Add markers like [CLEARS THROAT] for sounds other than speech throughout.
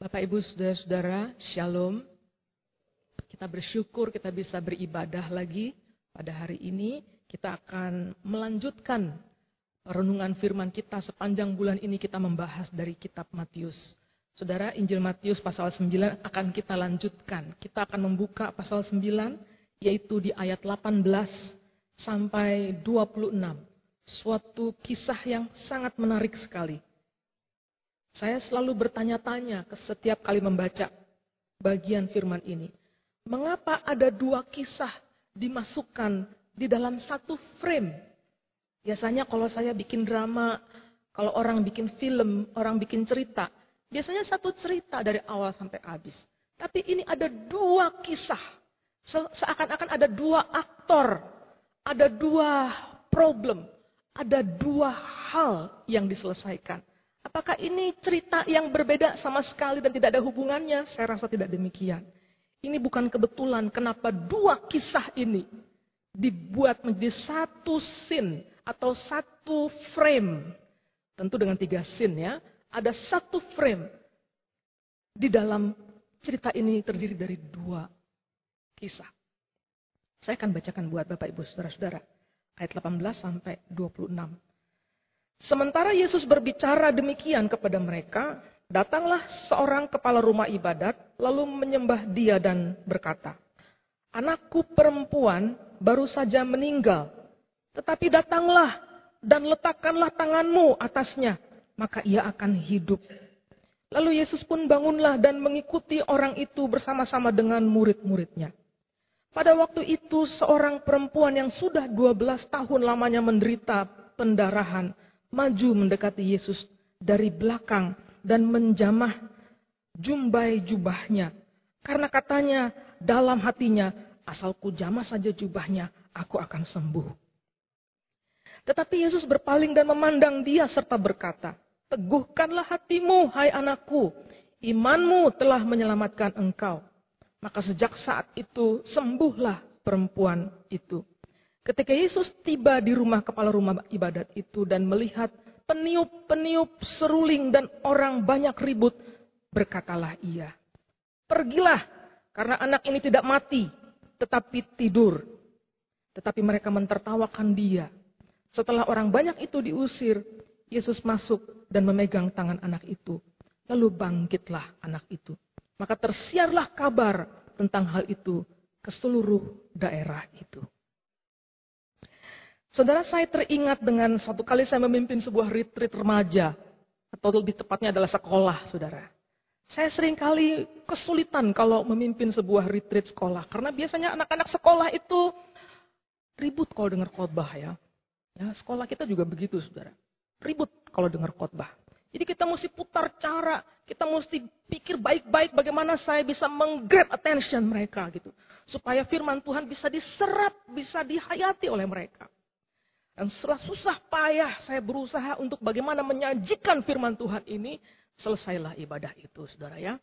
Bapak Ibu Saudara-saudara, Shalom. Kita bersyukur kita bisa beribadah lagi pada hari ini. Kita akan melanjutkan renungan firman kita sepanjang bulan ini kita membahas dari kitab Matius. Saudara, Injil Matius pasal 9 akan kita lanjutkan. Kita akan membuka pasal 9 yaitu di ayat 18 sampai 26. Suatu kisah yang sangat menarik sekali. Saya selalu bertanya-tanya ke setiap kali membaca bagian firman ini. Mengapa ada dua kisah dimasukkan di dalam satu frame? Biasanya kalau saya bikin drama, kalau orang bikin film, orang bikin cerita, biasanya satu cerita dari awal sampai habis. Tapi ini ada dua kisah. Seakan-akan ada dua aktor, ada dua problem, ada dua hal yang diselesaikan. Apakah ini cerita yang berbeda sama sekali dan tidak ada hubungannya? Saya rasa tidak demikian. Ini bukan kebetulan kenapa dua kisah ini dibuat menjadi satu scene atau satu frame. Tentu dengan tiga scene ya. Ada satu frame di dalam cerita ini terdiri dari dua kisah. Saya akan bacakan buat Bapak Ibu Saudara-saudara. Ayat 18 sampai 26. Sementara Yesus berbicara demikian kepada mereka, Datanglah seorang kepala rumah ibadat, lalu menyembah dia dan berkata, Anakku perempuan baru saja meninggal, tetapi datanglah dan letakkanlah tanganmu atasnya, maka ia akan hidup. Lalu Yesus pun bangunlah dan mengikuti orang itu bersama-sama dengan murid-muridnya. Pada waktu itu seorang perempuan yang sudah 12 tahun lamanya menderita pendarahan, maju mendekati Yesus dari belakang dan menjamah jumbai jubahnya. Karena katanya dalam hatinya, asalku jamah saja jubahnya, aku akan sembuh. Tetapi Yesus berpaling dan memandang dia serta berkata, Teguhkanlah hatimu, hai anakku, imanmu telah menyelamatkan engkau. Maka sejak saat itu sembuhlah perempuan itu. Ketika Yesus tiba di rumah kepala rumah ibadat itu dan melihat peniup-peniup seruling dan orang banyak ribut, berkatalah ia, pergilah karena anak ini tidak mati, tetapi tidur. Tetapi mereka mentertawakan dia. Setelah orang banyak itu diusir, Yesus masuk dan memegang tangan anak itu. Lalu bangkitlah anak itu. Maka tersiarlah kabar tentang hal itu ke seluruh daerah itu. Saudara saya teringat dengan suatu kali saya memimpin sebuah retreat remaja. Atau lebih tepatnya adalah sekolah, saudara. Saya sering kali kesulitan kalau memimpin sebuah retreat sekolah. Karena biasanya anak-anak sekolah itu ribut kalau dengar khotbah ya. Ya, sekolah kita juga begitu, saudara. Ribut kalau dengar khotbah. Jadi kita mesti putar cara, kita mesti pikir baik-baik bagaimana saya bisa menggrab attention mereka gitu. Supaya firman Tuhan bisa diserap, bisa dihayati oleh mereka. Dan setelah susah payah saya berusaha untuk bagaimana menyajikan firman Tuhan ini, selesailah ibadah itu, saudara ya.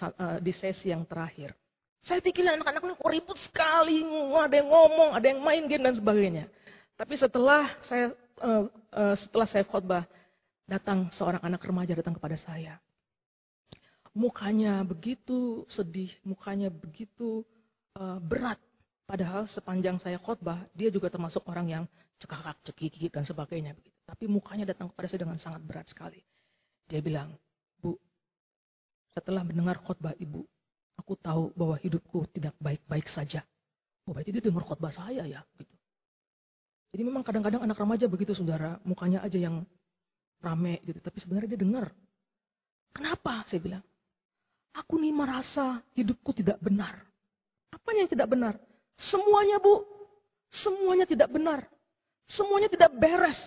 Eh, di sesi yang terakhir. Saya pikir anak-anak ini kok ribut sekali, ada yang ngomong, ada yang main game dan sebagainya. Tapi setelah saya uh, uh, setelah saya khotbah, datang seorang anak remaja datang kepada saya. Mukanya begitu sedih, mukanya begitu berat. Padahal sepanjang saya khotbah, dia juga termasuk orang yang cekakak, cekiki, dan sebagainya. Tapi mukanya datang kepada saya dengan sangat berat sekali. Dia bilang, Bu, setelah mendengar khotbah ibu, aku tahu bahwa hidupku tidak baik-baik saja. Oh, berarti dia dengar khotbah saya ya. Gitu. Jadi memang kadang-kadang anak remaja begitu saudara, mukanya aja yang rame gitu. Tapi sebenarnya dia dengar. Kenapa? Saya bilang. Aku nih merasa hidupku tidak benar. Apa yang tidak benar? Semuanya bu, semuanya tidak benar. Semuanya tidak beres.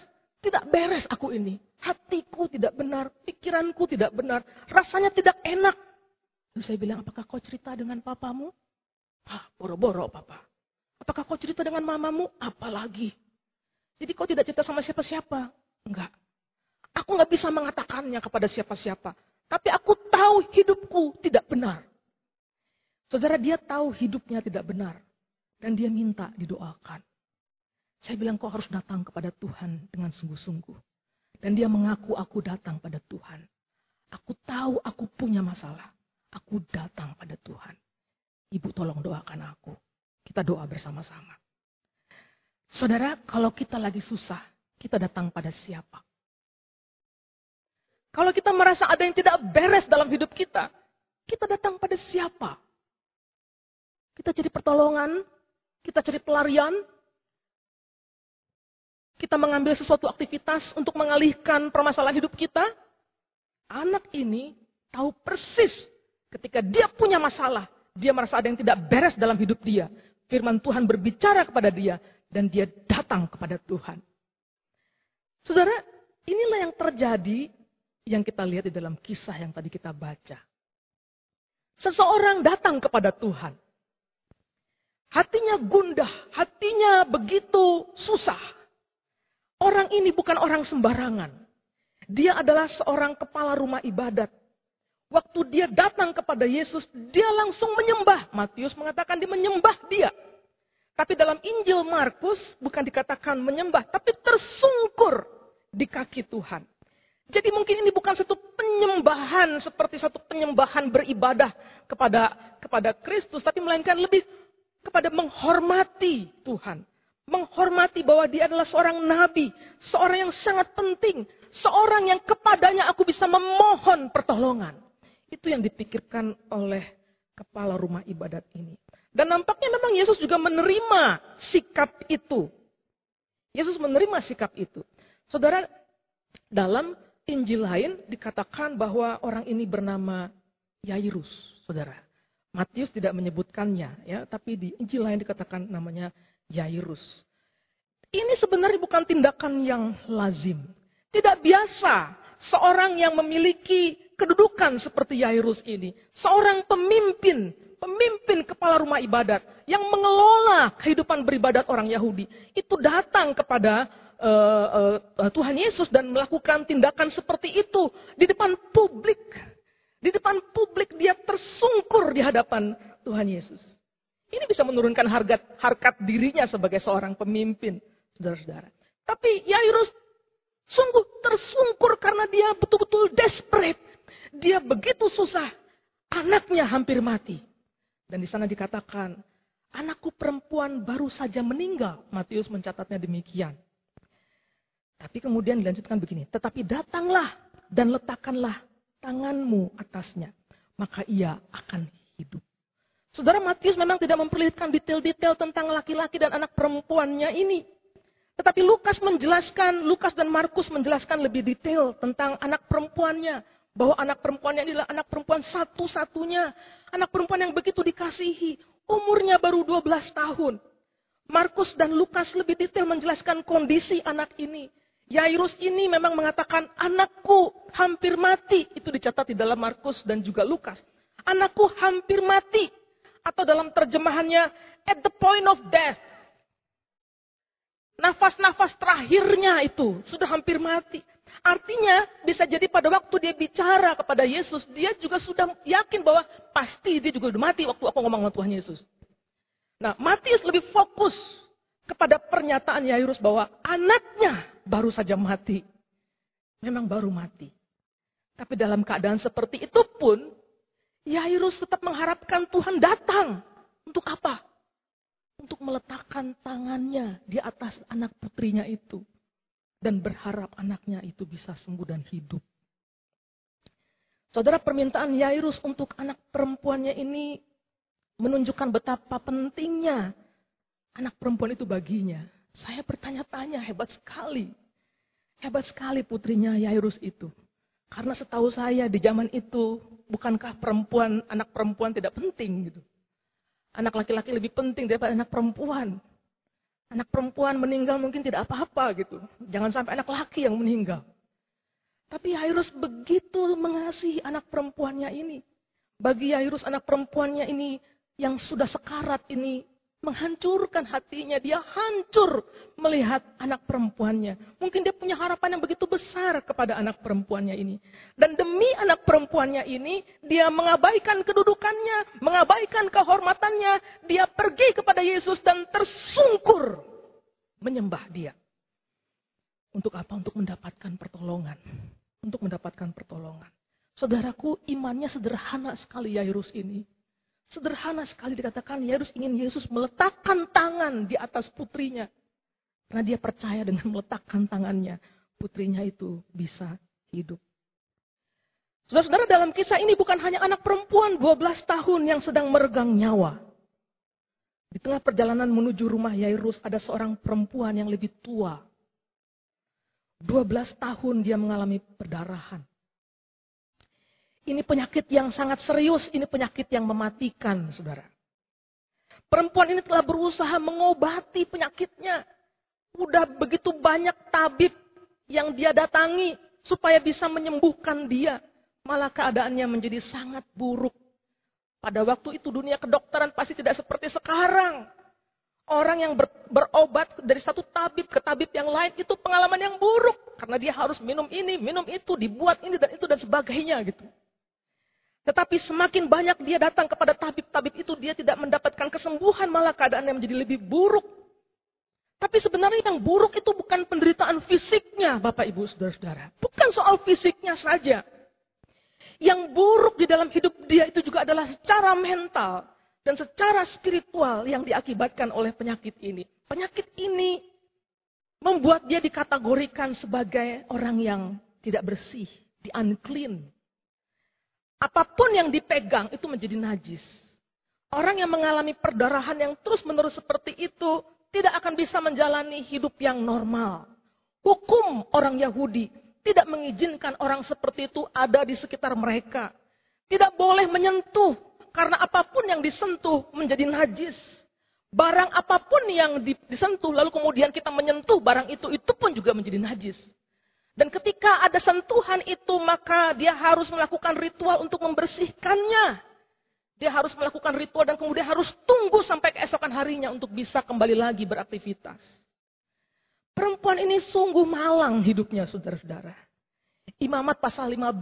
Tidak beres aku ini. Hatiku tidak benar, pikiranku tidak benar, rasanya tidak enak. Lalu saya bilang, apakah kau cerita dengan papamu? Ah, boro-boro papa. Apakah kau cerita dengan mamamu? Apalagi. Jadi kau tidak cerita sama siapa-siapa? Enggak. Aku nggak bisa mengatakannya kepada siapa-siapa. Tapi aku tahu hidupku tidak benar. Saudara dia tahu hidupnya tidak benar. Dan dia minta didoakan. Saya bilang kau harus datang kepada Tuhan dengan sungguh-sungguh. Dan dia mengaku aku datang pada Tuhan. Aku tahu aku punya masalah. Aku datang pada Tuhan. Ibu tolong doakan aku. Kita doa bersama-sama. Saudara, kalau kita lagi susah, kita datang pada siapa? Kalau kita merasa ada yang tidak beres dalam hidup kita, kita datang pada siapa? Kita cari pertolongan, kita cari pelarian, kita mengambil sesuatu aktivitas untuk mengalihkan permasalahan hidup kita. Anak ini tahu persis ketika dia punya masalah, dia merasa ada yang tidak beres dalam hidup dia. Firman Tuhan berbicara kepada dia dan dia datang kepada Tuhan. Saudara, inilah yang terjadi yang kita lihat di dalam kisah yang tadi kita baca. Seseorang datang kepada Tuhan. Hatinya gundah, hatinya begitu susah. Orang ini bukan orang sembarangan. Dia adalah seorang kepala rumah ibadat. Waktu dia datang kepada Yesus, dia langsung menyembah. Matius mengatakan dia menyembah dia. Tapi dalam Injil Markus bukan dikatakan menyembah, tapi tersungkur di kaki Tuhan. Jadi mungkin ini bukan satu penyembahan seperti satu penyembahan beribadah kepada kepada Kristus, tapi melainkan lebih kepada menghormati Tuhan. Menghormati bahwa dia adalah seorang nabi, seorang yang sangat penting, seorang yang kepadanya aku bisa memohon pertolongan. Itu yang dipikirkan oleh kepala rumah ibadat ini. Dan nampaknya memang Yesus juga menerima sikap itu. Yesus menerima sikap itu. Saudara, dalam Injil lain dikatakan bahwa orang ini bernama Yairus, saudara. Matius tidak menyebutkannya, ya, tapi di Injil lain dikatakan namanya Yairus. Ini sebenarnya bukan tindakan yang lazim. Tidak biasa seorang yang memiliki kedudukan seperti Yairus ini. Seorang pemimpin, pemimpin kepala rumah ibadat yang mengelola kehidupan beribadat orang Yahudi. Itu datang kepada uh, uh, Tuhan Yesus dan melakukan tindakan seperti itu di depan publik. Di depan publik dia tersungkur di hadapan Tuhan Yesus. Ini bisa menurunkan harga harkat dirinya sebagai seorang pemimpin, saudara-saudara. Tapi Yairus sungguh tersungkur karena dia betul-betul desperate. Dia begitu susah. Anaknya hampir mati. Dan di sana dikatakan, anakku perempuan baru saja meninggal. Matius mencatatnya demikian. Tapi kemudian dilanjutkan begini, tetapi datanglah dan letakkanlah tanganmu atasnya, maka ia akan hidup. Saudara Matius memang tidak memperlihatkan detail-detail tentang laki-laki dan anak perempuannya ini. Tetapi Lukas menjelaskan, Lukas dan Markus menjelaskan lebih detail tentang anak perempuannya. Bahwa anak perempuannya adalah anak perempuan satu-satunya. Anak perempuan yang begitu dikasihi. Umurnya baru 12 tahun. Markus dan Lukas lebih detail menjelaskan kondisi anak ini. Yairus ini memang mengatakan, anakku hampir mati. Itu dicatat di dalam Markus dan juga Lukas. Anakku hampir mati. Atau dalam terjemahannya, at the point of death. Nafas-nafas terakhirnya itu sudah hampir mati. Artinya bisa jadi pada waktu dia bicara kepada Yesus, dia juga sudah yakin bahwa pasti dia juga sudah mati waktu aku ngomong sama Tuhan Yesus. Nah, Matius lebih fokus kepada pernyataan Yairus bahwa anaknya baru saja mati. Memang baru mati. Tapi dalam keadaan seperti itu pun, Yairus tetap mengharapkan Tuhan datang. Untuk apa? Untuk meletakkan tangannya di atas anak putrinya itu. Dan berharap anaknya itu bisa sembuh dan hidup. Saudara permintaan Yairus untuk anak perempuannya ini menunjukkan betapa pentingnya anak perempuan itu baginya. Saya bertanya-tanya, hebat sekali. Hebat sekali putrinya Yairus itu. Karena setahu saya di zaman itu, bukankah perempuan, anak perempuan tidak penting gitu. Anak laki-laki lebih penting daripada anak perempuan. Anak perempuan meninggal mungkin tidak apa-apa gitu. Jangan sampai anak laki yang meninggal. Tapi Yairus begitu mengasihi anak perempuannya ini. Bagi Yairus anak perempuannya ini yang sudah sekarat ini menghancurkan hatinya. Dia hancur melihat anak perempuannya. Mungkin dia punya harapan yang begitu besar kepada anak perempuannya ini. Dan demi anak perempuannya ini, dia mengabaikan kedudukannya, mengabaikan kehormatannya. Dia pergi kepada Yesus dan tersungkur menyembah dia. Untuk apa? Untuk mendapatkan pertolongan. Untuk mendapatkan pertolongan. Saudaraku, imannya sederhana sekali Yairus ini. Sederhana sekali dikatakan Yairus ingin Yesus meletakkan tangan di atas putrinya. Karena dia percaya dengan meletakkan tangannya, putrinya itu bisa hidup. Saudara-saudara dalam kisah ini bukan hanya anak perempuan 12 tahun yang sedang meregang nyawa. Di tengah perjalanan menuju rumah Yairus ada seorang perempuan yang lebih tua. 12 tahun dia mengalami perdarahan. Ini penyakit yang sangat serius, ini penyakit yang mematikan, saudara. Perempuan ini telah berusaha mengobati penyakitnya. Udah begitu banyak tabib yang dia datangi supaya bisa menyembuhkan dia. Malah keadaannya menjadi sangat buruk. Pada waktu itu dunia kedokteran pasti tidak seperti sekarang. Orang yang ber, berobat dari satu tabib ke tabib yang lain itu pengalaman yang buruk. Karena dia harus minum ini, minum itu, dibuat ini dan itu dan sebagainya gitu. Tetapi semakin banyak dia datang kepada tabib-tabib itu, dia tidak mendapatkan kesembuhan, malah keadaannya menjadi lebih buruk. Tapi sebenarnya yang buruk itu bukan penderitaan fisiknya, Bapak Ibu Saudara-saudara. Bukan soal fisiknya saja. Yang buruk di dalam hidup dia itu juga adalah secara mental dan secara spiritual yang diakibatkan oleh penyakit ini. Penyakit ini membuat dia dikategorikan sebagai orang yang tidak bersih, di unclean, Apa pun yang dipegang itu menjadi najis. Orang yang mengalami perdarahan yang terus-menerus seperti itu tidak akan bisa menjalani hidup yang normal. Hukum orang Yahudi tidak mengizinkan orang seperti itu ada di sekitar mereka. Tidak boleh menyentuh karena apa pun yang disentuh menjadi najis. Barang apa pun yang disentuh lalu kemudian kita menyentuh barang itu itu pun juga menjadi najis. Dan ketika ada sentuhan itu, maka dia harus melakukan ritual untuk membersihkannya. Dia harus melakukan ritual dan kemudian harus tunggu sampai keesokan harinya untuk bisa kembali lagi beraktivitas. Perempuan ini sungguh malang hidupnya, saudara-saudara. Imamat pasal 15,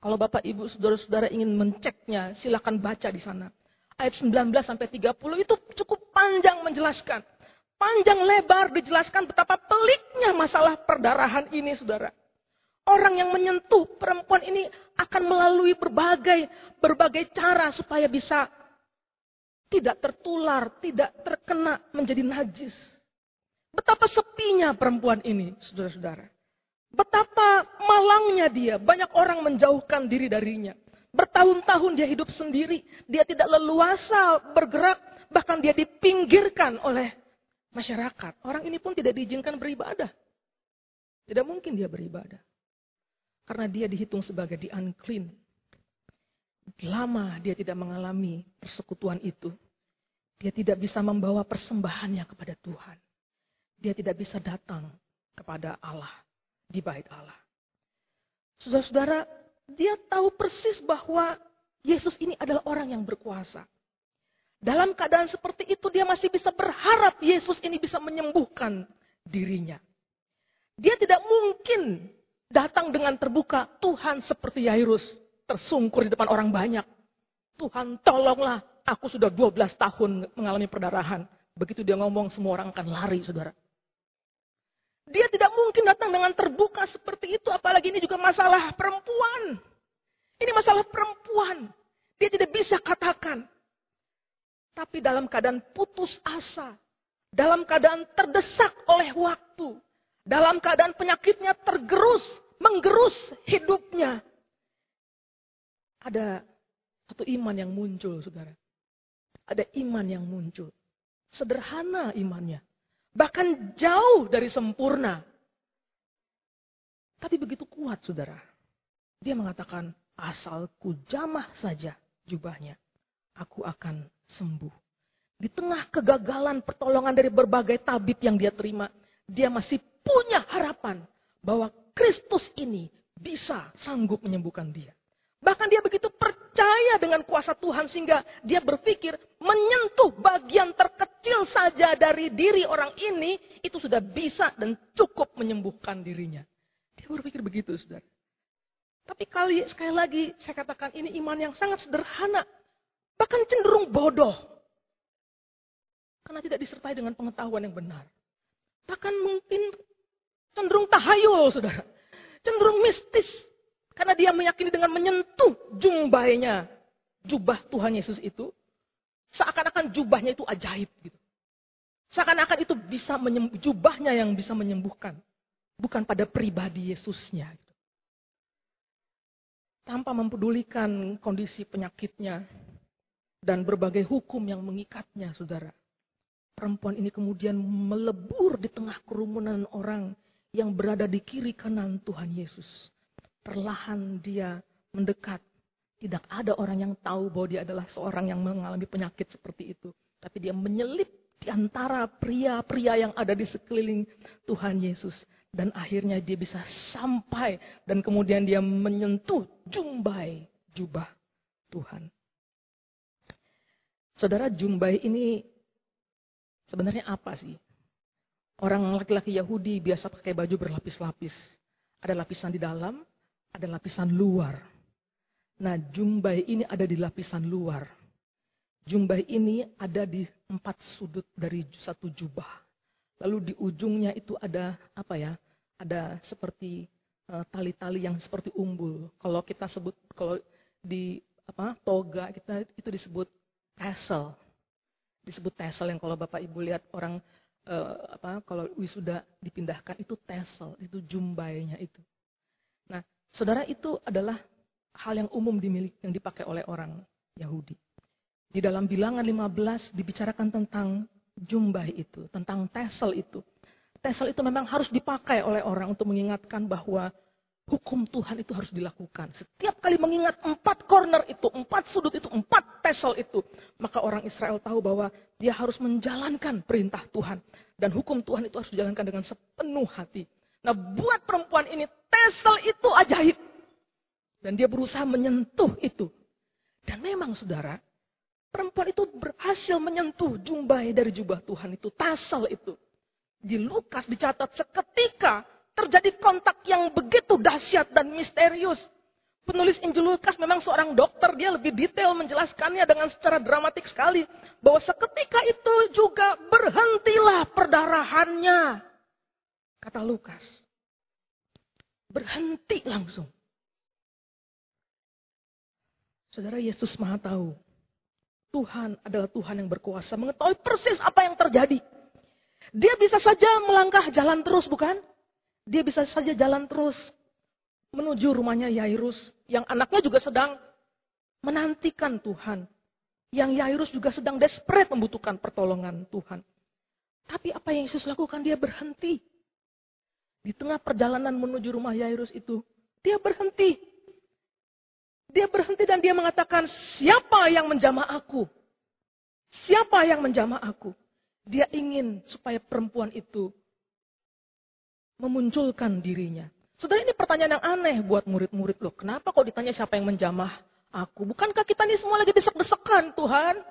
kalau Bapak Ibu saudara-saudara ingin menceknya, silakan baca di sana. Ayat 19 sampai 30 itu cukup panjang menjelaskan panjang lebar dijelaskan betapa peliknya masalah perdarahan ini, saudara. Orang yang menyentuh perempuan ini akan melalui berbagai berbagai cara supaya bisa tidak tertular, tidak terkena menjadi najis. Betapa sepinya perempuan ini, saudara-saudara. Betapa malangnya dia, banyak orang menjauhkan diri darinya. Bertahun-tahun dia hidup sendiri, dia tidak leluasa bergerak, bahkan dia dipinggirkan oleh masyarakat. Orang ini pun tidak diizinkan beribadah. Tidak mungkin dia beribadah. Karena dia dihitung sebagai di unclean. Lama dia tidak mengalami persekutuan itu. Dia tidak bisa membawa persembahannya kepada Tuhan. Dia tidak bisa datang kepada Allah di bait Allah. Saudara-saudara, dia tahu persis bahwa Yesus ini adalah orang yang berkuasa. Dalam keadaan seperti itu dia masih bisa berharap Yesus ini bisa menyembuhkan dirinya. Dia tidak mungkin datang dengan terbuka, Tuhan seperti Yairus, tersungkur di depan orang banyak. Tuhan tolonglah, aku sudah 12 tahun mengalami perdarahan. Begitu dia ngomong, semua orang akan lari, saudara. Dia tidak mungkin datang dengan terbuka seperti itu, apalagi ini juga masalah perempuan. Ini masalah perempuan. Dia tidak bisa katakan, tapi dalam keadaan putus asa, dalam keadaan terdesak oleh waktu, dalam keadaan penyakitnya tergerus, menggerus hidupnya. Ada satu iman yang muncul, saudara. Ada iman yang muncul. Sederhana imannya. Bahkan jauh dari sempurna. Tapi begitu kuat, saudara. Dia mengatakan, asalku jamah saja jubahnya. Aku akan sembuh. Di tengah kegagalan pertolongan dari berbagai tabib yang dia terima, dia masih punya harapan bahwa Kristus ini bisa sanggup menyembuhkan dia. Bahkan dia begitu percaya dengan kuasa Tuhan sehingga dia berpikir menyentuh bagian terkecil saja dari diri orang ini itu sudah bisa dan cukup menyembuhkan dirinya. Dia berpikir begitu, saudara. Tapi kali sekali lagi saya katakan ini iman yang sangat sederhana. Bahkan cenderung bodoh. Karena tidak disertai dengan pengetahuan yang benar. Bahkan mungkin cenderung tahayul, saudara. Cenderung mistis. Karena dia meyakini dengan menyentuh jumbainya, jubah Tuhan Yesus itu, seakan-akan jubahnya itu ajaib gitu. Seakan-akan itu bisa menyembuh, jubahnya yang bisa menyembuhkan. Bukan pada pribadi Yesusnya. Gitu. Tanpa mempedulikan kondisi penyakitnya. Dan berbagai hukum yang mengikatnya, saudara. Perempuan ini kemudian melebur di tengah kerumunan orang yang berada di kiri kanan Tuhan Yesus. Perlahan dia mendekat. Tidak ada orang yang tahu bahwa dia adalah seorang yang mengalami penyakit seperti itu. Tapi dia menyelip di antara pria-pria yang ada di sekeliling Tuhan Yesus. Dan akhirnya dia bisa sampai dan kemudian dia menyentuh jumbai jubah Tuhan. Saudara jumbai ini sebenarnya apa sih? Orang laki-laki Yahudi biasa pakai baju berlapis-lapis. Ada lapisan di dalam, ada lapisan luar. Nah jumbai ini ada di lapisan luar. Jumbai ini ada di empat sudut dari satu jubah. Lalu di ujungnya itu ada apa ya? Ada seperti eh, tali-tali yang seperti umbul. Kalau kita sebut kalau di apa toga kita itu disebut tassel. Disebut tassel yang kalau Bapak Ibu lihat orang uh, apa kalau wisuda dipindahkan itu tassel, itu jumbainya itu. Nah, saudara itu adalah hal yang umum dimiliki yang dipakai oleh orang Yahudi. Di dalam bilangan 15 dibicarakan tentang jumbai itu, tentang tesel itu. Tesel itu memang harus dipakai oleh orang untuk mengingatkan bahwa hukum Tuhan itu harus dilakukan. Setiap kali mengingat empat corner itu, empat sudut itu, empat tesel itu, maka orang Israel tahu bahwa dia harus menjalankan perintah Tuhan. Dan hukum Tuhan itu harus dijalankan dengan sepenuh hati. Nah buat perempuan ini, tesel itu ajaib. Dan dia berusaha menyentuh itu. Dan memang saudara, Perempuan itu berhasil menyentuh jumbai dari jubah Tuhan itu, tasal itu. Di Lukas dicatat seketika terjadi kontak yang begitu dahsyat dan misterius. Penulis Injil Lukas memang seorang dokter, dia lebih detail menjelaskannya dengan secara dramatik sekali. Bahwa seketika itu juga berhentilah perdarahannya. Kata Lukas. Berhenti langsung. Saudara Yesus maha tahu Tuhan adalah Tuhan yang berkuasa, mengetahui persis apa yang terjadi. Dia bisa saja melangkah jalan terus, bukan? Dia bisa saja jalan terus menuju rumahnya Yairus, yang anaknya juga sedang menantikan Tuhan. Yang Yairus juga sedang desperate membutuhkan pertolongan Tuhan. Tapi apa yang Yesus lakukan? Dia berhenti. Di tengah perjalanan menuju rumah Yairus itu, dia berhenti dia berhenti dan dia mengatakan, siapa yang menjamah aku? Siapa yang menjamah aku? Dia ingin supaya perempuan itu memunculkan dirinya. Saudara ini pertanyaan yang aneh buat murid-murid loh. Kenapa kok ditanya siapa yang menjamah aku? Bukankah kita ini semua lagi desek-desekan Tuhan?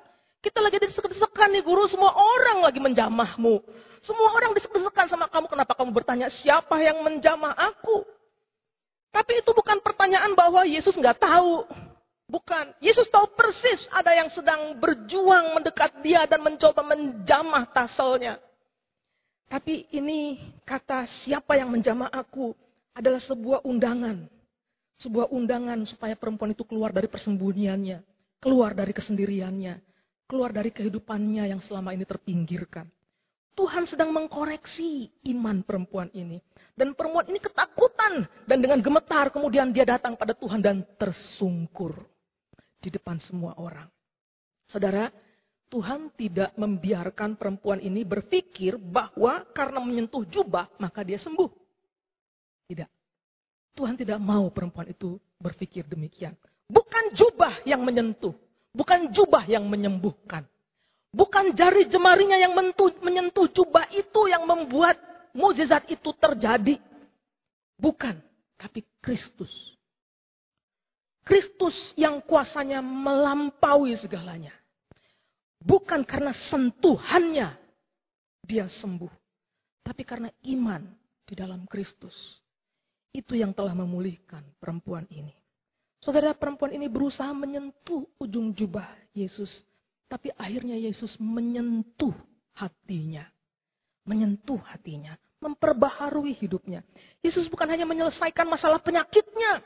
Kita lagi desek-desekan nih guru, semua orang lagi menjamahmu. Semua orang desek-desekan sama kamu, kenapa kamu bertanya siapa yang menjamah aku? Tapi itu bukan pertanyaan bahwa Yesus nggak tahu. Bukan. Yesus tahu persis ada yang sedang berjuang mendekat dia dan mencoba menjamah taselnya. Tapi ini kata siapa yang menjamah aku adalah sebuah undangan. Sebuah undangan supaya perempuan itu keluar dari persembunyiannya. Keluar dari kesendiriannya. Keluar dari kehidupannya yang selama ini terpinggirkan. Tuhan sedang mengkoreksi iman perempuan ini. Dan perempuan ini ketakutan. Dan dengan gemetar kemudian dia datang pada Tuhan dan tersungkur. Di depan semua orang. Saudara, Tuhan tidak membiarkan perempuan ini berpikir bahwa karena menyentuh jubah maka dia sembuh. Tidak. Tuhan tidak mau perempuan itu berpikir demikian. Bukan jubah yang menyentuh. Bukan jubah yang menyembuhkan. Bukan jari jemarinya yang menyentuh jubah itu yang membuat mukjizat itu terjadi. Bukan, tapi Kristus. Kristus yang kuasanya melampaui segalanya. Bukan karena sentuhannya dia sembuh. Tapi karena iman di dalam Kristus. Itu yang telah memulihkan perempuan ini. Saudara perempuan ini berusaha menyentuh ujung jubah Yesus tapi akhirnya Yesus menyentuh hatinya. Menyentuh hatinya. Memperbaharui hidupnya. Yesus bukan hanya menyelesaikan masalah penyakitnya.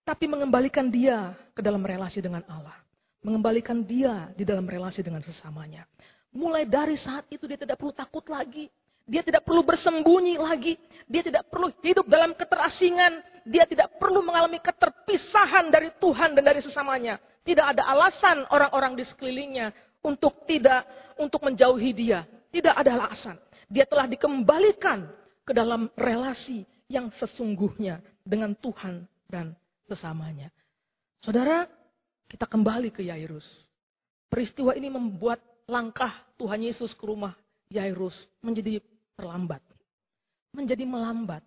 tapi mengembalikan dia ke dalam relasi dengan Allah. Mengembalikan dia di dalam relasi dengan sesamanya. Mulai dari saat itu dia tidak perlu takut lagi. Dia tidak perlu bersembunyi lagi. Dia tidak perlu hidup dalam keterasingan. Dia tidak perlu mengalami keterpisahan dari Tuhan dan dari sesamanya. Tidak ada alasan orang-orang di sekelilingnya untuk tidak untuk menjauhi dia. Tidak ada alasan. Dia telah dikembalikan ke dalam relasi yang sesungguhnya dengan Tuhan dan sesamanya. Saudara, kita kembali ke Yairus. Peristiwa ini membuat langkah Tuhan Yesus ke rumah Yairus menjadi terlambat. Menjadi melambat.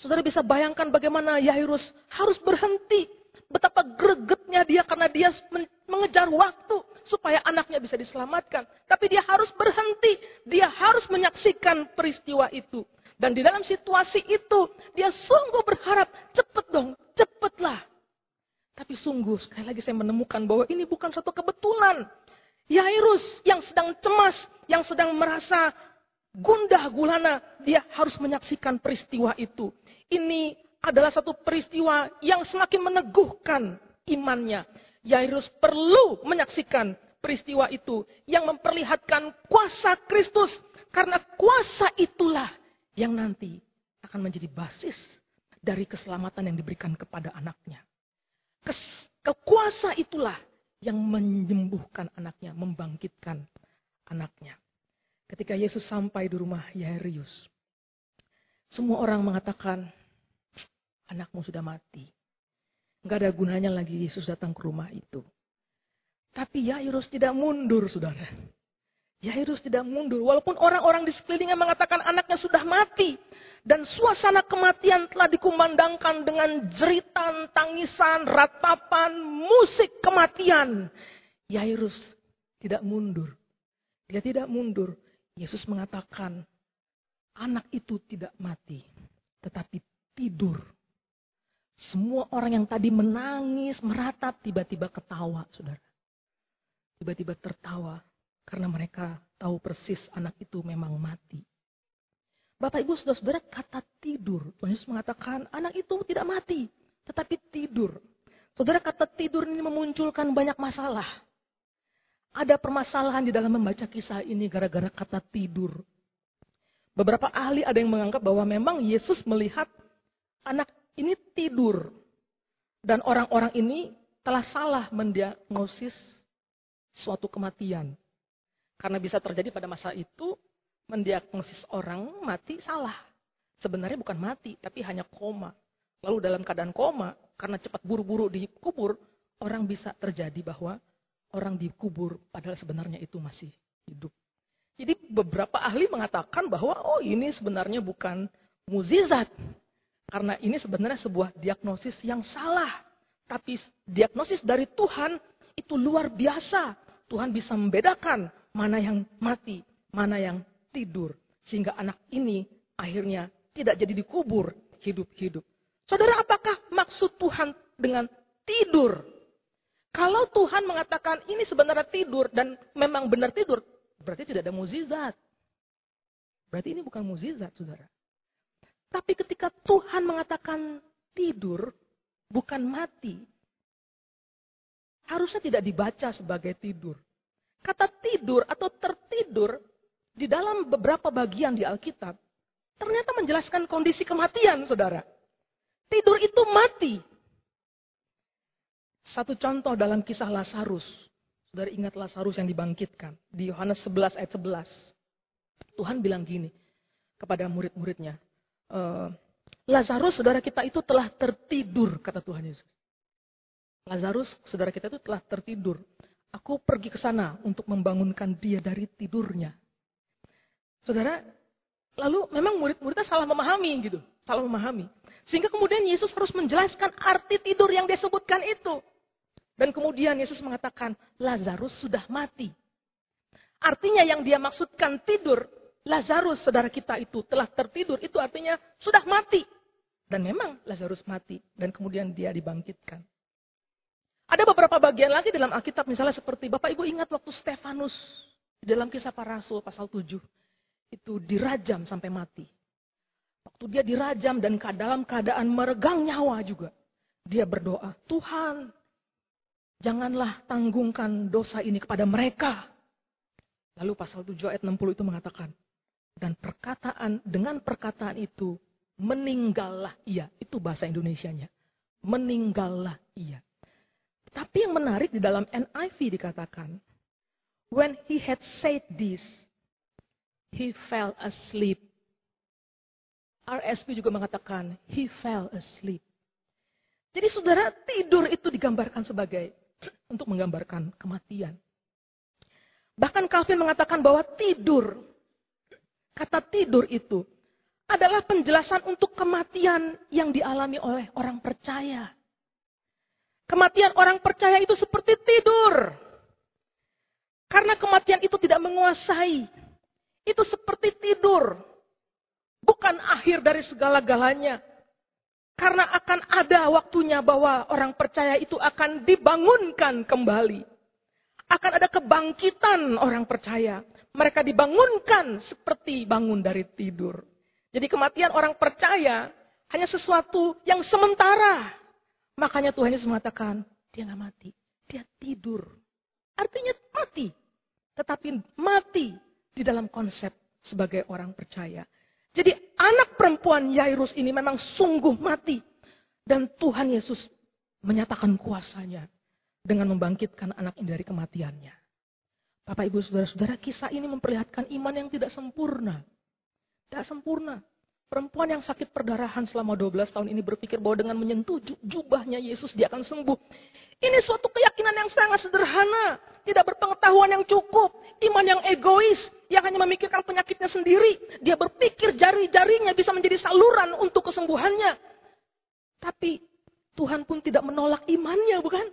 Saudara bisa bayangkan bagaimana Yairus harus berhenti. Betapa gregetnya dia karena dia mengejar waktu supaya anaknya bisa diselamatkan. Tapi dia harus berhenti. Dia harus menyaksikan peristiwa itu. Dan di dalam situasi itu dia sungguh berharap cepet dong, cepetlah. Tapi sungguh sekali lagi saya menemukan bahwa ini bukan suatu kebetulan. Yairus yang sedang cemas, yang sedang merasa gundah gulana, dia harus menyaksikan peristiwa itu. Ini adalah satu peristiwa yang semakin meneguhkan imannya. Yairus perlu menyaksikan peristiwa itu yang memperlihatkan kuasa Kristus. Karena kuasa itulah yang nanti akan menjadi basis dari keselamatan yang diberikan kepada anaknya. Kekuasa itulah yang menyembuhkan anaknya, membangkitkan anaknya. Ketika Yesus sampai di rumah Yairus, semua orang mengatakan, anakmu sudah mati. Enggak ada gunanya lagi Yesus datang ke rumah itu. Tapi Yairus tidak mundur, saudara. Yairus tidak mundur. Walaupun orang-orang di sekelilingnya mengatakan anaknya sudah mati. Dan suasana kematian telah dikumandangkan dengan jeritan, tangisan, ratapan, musik kematian. Yairus tidak mundur. Dia tidak mundur. Yesus mengatakan, anak itu tidak mati, tetapi tidur. Semua orang yang tadi menangis, meratap, tiba-tiba ketawa, saudara. Tiba-tiba tertawa karena mereka tahu persis anak itu memang mati. Bapak ibu saudara-saudara kata tidur. Tuhan Yesus mengatakan anak itu tidak mati. Tetapi tidur. Saudara kata tidur ini memunculkan banyak masalah. Ada permasalahan di dalam membaca kisah ini gara-gara kata tidur. Beberapa ahli ada yang menganggap bahwa memang Yesus melihat anak ini tidur. Dan orang-orang ini telah salah mendiagnosis suatu kematian. Karena bisa terjadi pada masa itu mendiagnosis orang mati salah. Sebenarnya bukan mati, tapi hanya koma. Lalu dalam keadaan koma, karena cepat buru-buru dikubur, orang bisa terjadi bahwa orang dikubur padahal sebenarnya itu masih hidup. Jadi beberapa ahli mengatakan bahwa oh ini sebenarnya bukan muzizat. Karena ini sebenarnya sebuah diagnosis yang salah. Tapi diagnosis dari Tuhan itu luar biasa. Tuhan bisa membedakan mana yang mati, mana yang tidur. Sehingga anak ini akhirnya tidak jadi dikubur hidup-hidup. Saudara, apakah maksud Tuhan dengan tidur? Kalau Tuhan mengatakan ini sebenarnya tidur dan memang benar tidur, berarti tidak ada muzizat. Berarti ini bukan muzizat, saudara. Tapi ketika Tuhan mengatakan tidur, bukan mati, harusnya tidak dibaca sebagai tidur. Kata tidur atau tertidur di dalam beberapa bagian di Alkitab ternyata menjelaskan kondisi kematian, saudara. Tidur itu mati. Satu contoh dalam kisah Lazarus. Saudara ingat Lazarus yang dibangkitkan. Di Yohanes 11 ayat 11. Tuhan bilang gini kepada murid-muridnya. E, Lazarus, saudara kita itu telah tertidur, kata Tuhan Yesus. Lazarus, saudara kita itu telah tertidur. Aku pergi ke sana untuk membangunkan dia dari tidurnya. Saudara, lalu memang murid-muridnya salah memahami gitu. Salah memahami. Sehingga kemudian Yesus harus menjelaskan arti tidur yang dia sebutkan itu. Dan kemudian Yesus mengatakan, Lazarus sudah mati. Artinya yang dia maksudkan tidur, Lazarus saudara kita itu telah tertidur, itu artinya sudah mati. Dan memang Lazarus mati dan kemudian dia dibangkitkan. Ada beberapa bagian lagi dalam Alkitab misalnya seperti Bapak Ibu ingat waktu Stefanus dalam kisah para rasul pasal 7 itu dirajam sampai mati. Waktu dia dirajam dan dalam keadaan meregang nyawa juga. Dia berdoa, Tuhan, janganlah tanggungkan dosa ini kepada mereka. Lalu pasal 7 ayat 60 itu mengatakan, dan perkataan dengan perkataan itu meninggallah ia. Itu bahasa Indonesianya. Meninggallah ia. Tapi yang menarik di dalam NIV dikatakan, when he had said this, he fell asleep. RSP juga mengatakan, he fell asleep. Jadi saudara, tidur itu digambarkan sebagai [CLEARS THROAT] untuk menggambarkan kematian. Bahkan Calvin mengatakan bahwa tidur, kata tidur itu adalah penjelasan untuk kematian yang dialami oleh orang percaya. Kematian orang percaya itu seperti tidur. Karena kematian itu tidak menguasai. Itu seperti tidur. Bukan akhir dari segala-galanya. Karena akan ada waktunya bahwa orang percaya itu akan dibangunkan kembali. Akan ada kebangkitan orang percaya. Mereka dibangunkan seperti bangun dari tidur. Jadi kematian orang percaya hanya sesuatu yang sementara. Makanya Tuhan Yesus mengatakan, dia nggak mati, dia tidur. Artinya mati. Tetapi mati di dalam konsep sebagai orang percaya. Jadi anak perempuan Yairus ini memang sungguh mati. Dan Tuhan Yesus menyatakan kuasanya dengan membangkitkan anak ini dari kematiannya. Bapak, Ibu, Saudara-saudara, kisah ini memperlihatkan iman yang tidak sempurna. Tidak sempurna. Perempuan yang sakit perdarahan selama 12 tahun ini berpikir bahwa dengan menyentuh jubahnya Yesus dia akan sembuh. Ini suatu keyakinan yang sangat sederhana. Tidak berpengetahuan yang cukup. Iman yang egois. Yang hanya memikirkan penyakitnya sendiri. Dia berpikir jari-jarinya bisa menjadi saluran untuk kesembuhannya. Tapi Tuhan pun tidak menolak imannya, bukan?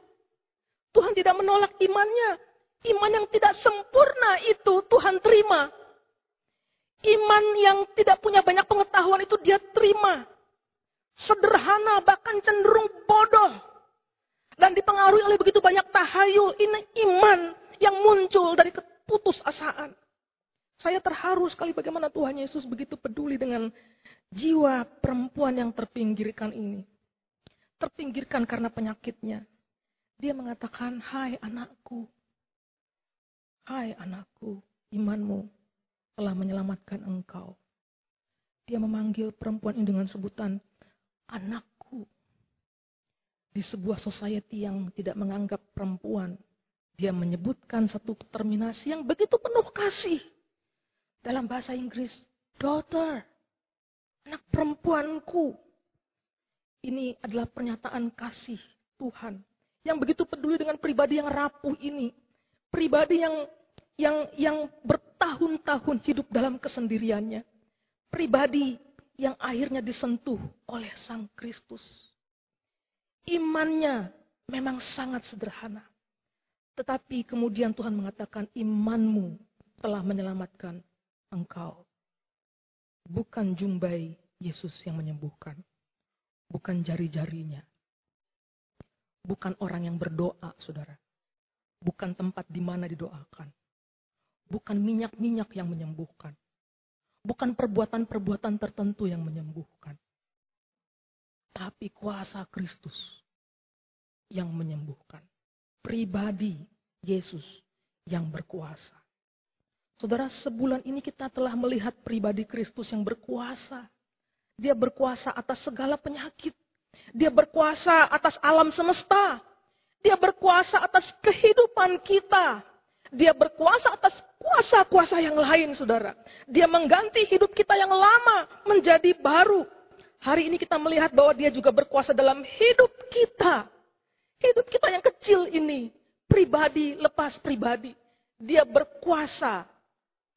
Tuhan tidak menolak imannya. Iman yang tidak sempurna itu Tuhan terima. Iman yang tidak punya banyak pengetahuan itu dia terima. Sederhana, bahkan cenderung bodoh. Dan dipengaruhi oleh begitu banyak tahayul. Ini iman yang muncul dari keputusasaan. Saya terharu sekali bagaimana Tuhan Yesus begitu peduli dengan jiwa perempuan yang terpinggirkan ini terpinggirkan karena penyakitnya. Dia mengatakan, hai anakku, hai anakku, imanmu telah menyelamatkan engkau. Dia memanggil perempuan ini dengan sebutan anakku. Di sebuah society yang tidak menganggap perempuan, dia menyebutkan satu terminasi yang begitu penuh kasih. Dalam bahasa Inggris, daughter, anak perempuanku. Ini adalah pernyataan kasih Tuhan yang begitu peduli dengan pribadi yang rapuh ini. Pribadi yang yang yang bertahun-tahun hidup dalam kesendiriannya. Pribadi yang akhirnya disentuh oleh Sang Kristus. Imannya memang sangat sederhana. Tetapi kemudian Tuhan mengatakan imanmu telah menyelamatkan engkau. Bukan jumbai Yesus yang menyembuhkan bukan jari-jarinya. Bukan orang yang berdoa, saudara. Bukan tempat di mana didoakan. Bukan minyak-minyak yang menyembuhkan. Bukan perbuatan-perbuatan tertentu yang menyembuhkan. Tapi kuasa Kristus yang menyembuhkan. Pribadi Yesus yang berkuasa. Saudara, sebulan ini kita telah melihat pribadi Kristus yang berkuasa dia berkuasa atas segala penyakit. Dia berkuasa atas alam semesta. Dia berkuasa atas kehidupan kita. Dia berkuasa atas kuasa-kuasa yang lain, saudara. Dia mengganti hidup kita yang lama menjadi baru. Hari ini kita melihat bahwa dia juga berkuasa dalam hidup kita. Hidup kita yang kecil ini. Pribadi lepas pribadi. Dia berkuasa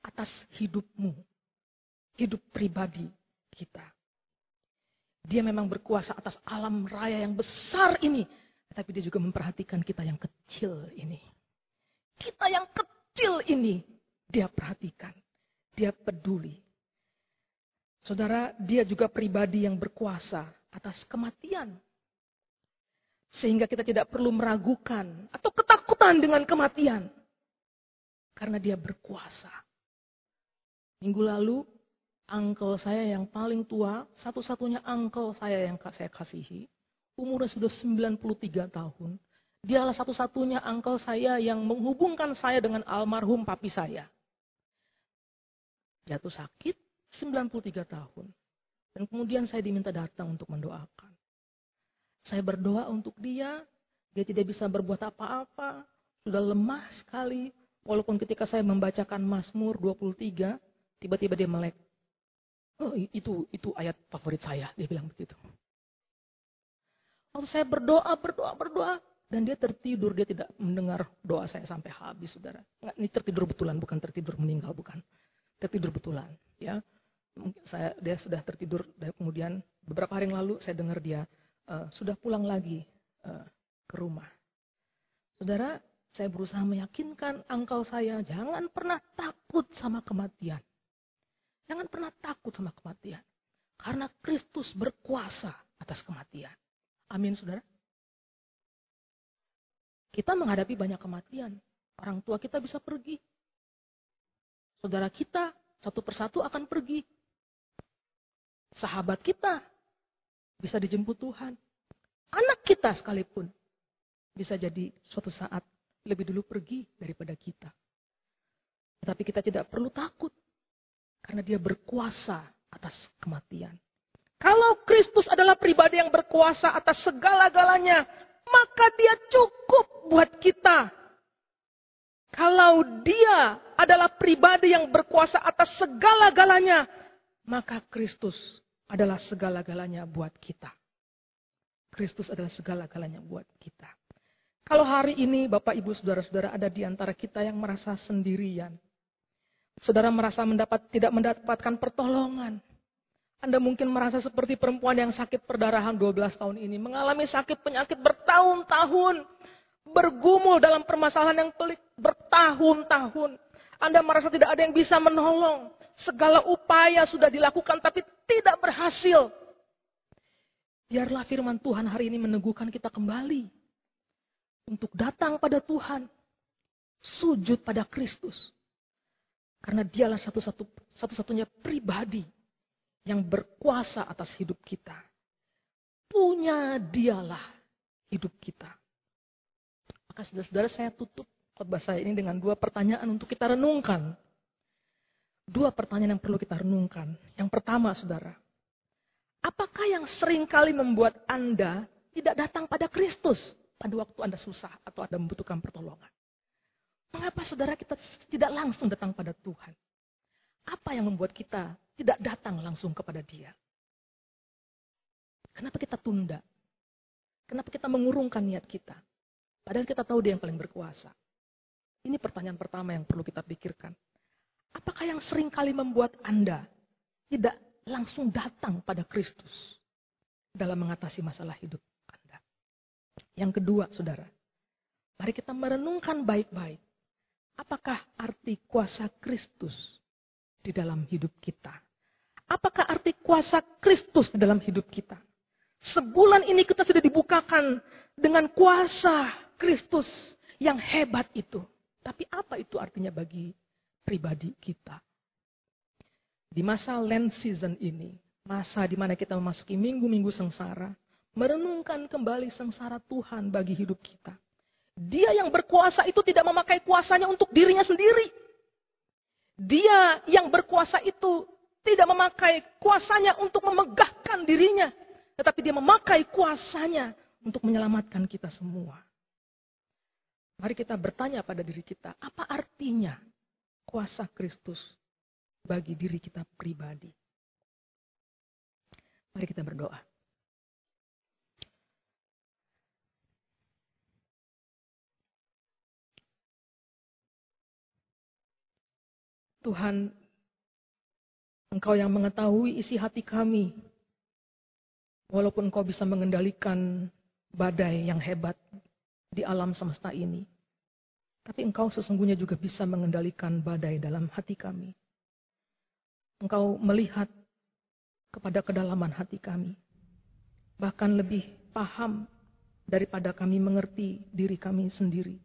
atas hidupmu. Hidup pribadi kita. Dia memang berkuasa atas alam raya yang besar ini. Tapi dia juga memperhatikan kita yang kecil ini. Kita yang kecil ini dia perhatikan. Dia peduli. Saudara, dia juga pribadi yang berkuasa atas kematian. Sehingga kita tidak perlu meragukan atau ketakutan dengan kematian. Karena dia berkuasa. Minggu lalu uncle saya yang paling tua, satu-satunya uncle saya yang saya kasihi, umurnya sudah 93 tahun. Dialah satu-satunya angkel saya yang menghubungkan saya dengan almarhum papi saya. Jatuh sakit 93 tahun. Dan kemudian saya diminta datang untuk mendoakan. Saya berdoa untuk dia, dia tidak bisa berbuat apa-apa, sudah lemah sekali. Walaupun ketika saya membacakan Mazmur 23, tiba-tiba dia melek. Oh, itu itu ayat favorit saya, dia bilang begitu. Waktu saya berdoa, berdoa, berdoa, dan dia tertidur, dia tidak mendengar doa saya sampai habis, saudara. Ini tertidur betulan, bukan tertidur meninggal, bukan. Tertidur betulan, ya. Saya dia sudah tertidur, kemudian beberapa hari yang lalu saya dengar dia uh, sudah pulang lagi uh, ke rumah. Saudara, saya berusaha meyakinkan angkal saya, jangan pernah takut sama kematian. Jangan pernah takut sama kematian. Karena Kristus berkuasa atas kematian. Amin, saudara. Kita menghadapi banyak kematian. Orang tua kita bisa pergi. Saudara kita satu persatu akan pergi. Sahabat kita bisa dijemput Tuhan. Anak kita sekalipun bisa jadi suatu saat lebih dulu pergi daripada kita. Tetapi kita tidak perlu takut. Karena dia berkuasa atas kematian. Kalau Kristus adalah pribadi yang berkuasa atas segala-galanya, maka dia cukup buat kita. Kalau dia adalah pribadi yang berkuasa atas segala-galanya, maka Kristus adalah segala-galanya buat kita. Kristus adalah segala-galanya buat kita. Kalau hari ini Bapak Ibu Saudara-saudara ada di antara kita yang merasa sendirian. Saudara merasa mendapat tidak mendapatkan pertolongan. Anda mungkin merasa seperti perempuan yang sakit perdarahan 12 tahun ini. Mengalami sakit penyakit bertahun-tahun. Bergumul dalam permasalahan yang pelik bertahun-tahun. Anda merasa tidak ada yang bisa menolong. Segala upaya sudah dilakukan tapi tidak berhasil. Biarlah firman Tuhan hari ini meneguhkan kita kembali. Untuk datang pada Tuhan. Sujud pada Kristus. Karena dialah satu-satu satu-satunya pribadi yang berkuasa atas hidup kita. Punya dialah hidup kita. Maka saudara-saudara saya tutup khotbah saya ini dengan dua pertanyaan untuk kita renungkan. Dua pertanyaan yang perlu kita renungkan. Yang pertama saudara, apakah yang sering kali membuat Anda tidak datang pada Kristus pada waktu Anda susah atau Anda membutuhkan pertolongan? Mengapa saudara kita tidak langsung datang pada Tuhan? Apa yang membuat kita tidak datang langsung kepada Dia? Kenapa kita tunda? Kenapa kita mengurungkan niat kita? Padahal kita tahu Dia yang paling berkuasa. Ini pertanyaan pertama yang perlu kita pikirkan. Apakah yang sering kali membuat Anda tidak langsung datang pada Kristus dalam mengatasi masalah hidup Anda? Yang kedua, saudara, mari kita merenungkan baik-baik. Apakah arti kuasa Kristus di dalam hidup kita. Apakah arti kuasa Kristus di dalam hidup kita? Sebulan ini kita sudah dibukakan dengan kuasa Kristus yang hebat itu. Tapi apa itu artinya bagi pribadi kita? Di masa land season ini, masa di mana kita memasuki minggu-minggu sengsara, merenungkan kembali sengsara Tuhan bagi hidup kita. Dia yang berkuasa itu tidak memakai kuasanya untuk dirinya sendiri. Dia yang berkuasa itu tidak memakai kuasanya untuk memegahkan dirinya. Tetapi dia memakai kuasanya untuk menyelamatkan kita semua. Mari kita bertanya pada diri kita, apa artinya kuasa Kristus bagi diri kita pribadi? Mari kita berdoa. Tuhan, Engkau yang mengetahui isi hati kami. Walaupun Engkau bisa mengendalikan badai yang hebat di alam semesta ini. Tapi Engkau sesungguhnya juga bisa mengendalikan badai dalam hati kami. Engkau melihat kepada kedalaman hati kami. Bahkan lebih paham daripada kami mengerti diri kami sendiri.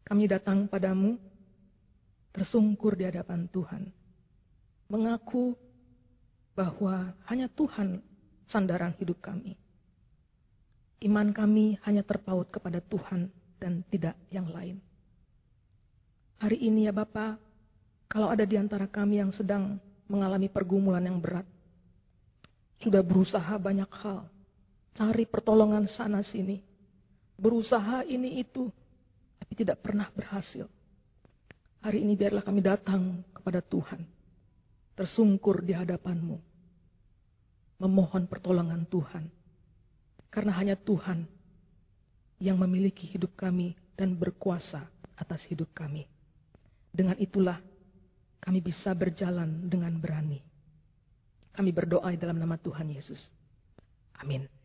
Kami datang padamu tersungkur di hadapan Tuhan. Mengaku bahwa hanya Tuhan sandaran hidup kami. Iman kami hanya terpaut kepada Tuhan dan tidak yang lain. Hari ini ya Bapak, kalau ada di antara kami yang sedang mengalami pergumulan yang berat, sudah berusaha banyak hal, cari pertolongan sana sini, berusaha ini itu, tapi tidak pernah berhasil. Hari ini biarlah kami datang kepada Tuhan, tersungkur di hadapanmu, memohon pertolongan Tuhan karena hanya Tuhan yang memiliki hidup kami dan berkuasa atas hidup kami. Dengan itulah kami bisa berjalan dengan berani. Kami berdoa dalam nama Tuhan Yesus. Amin.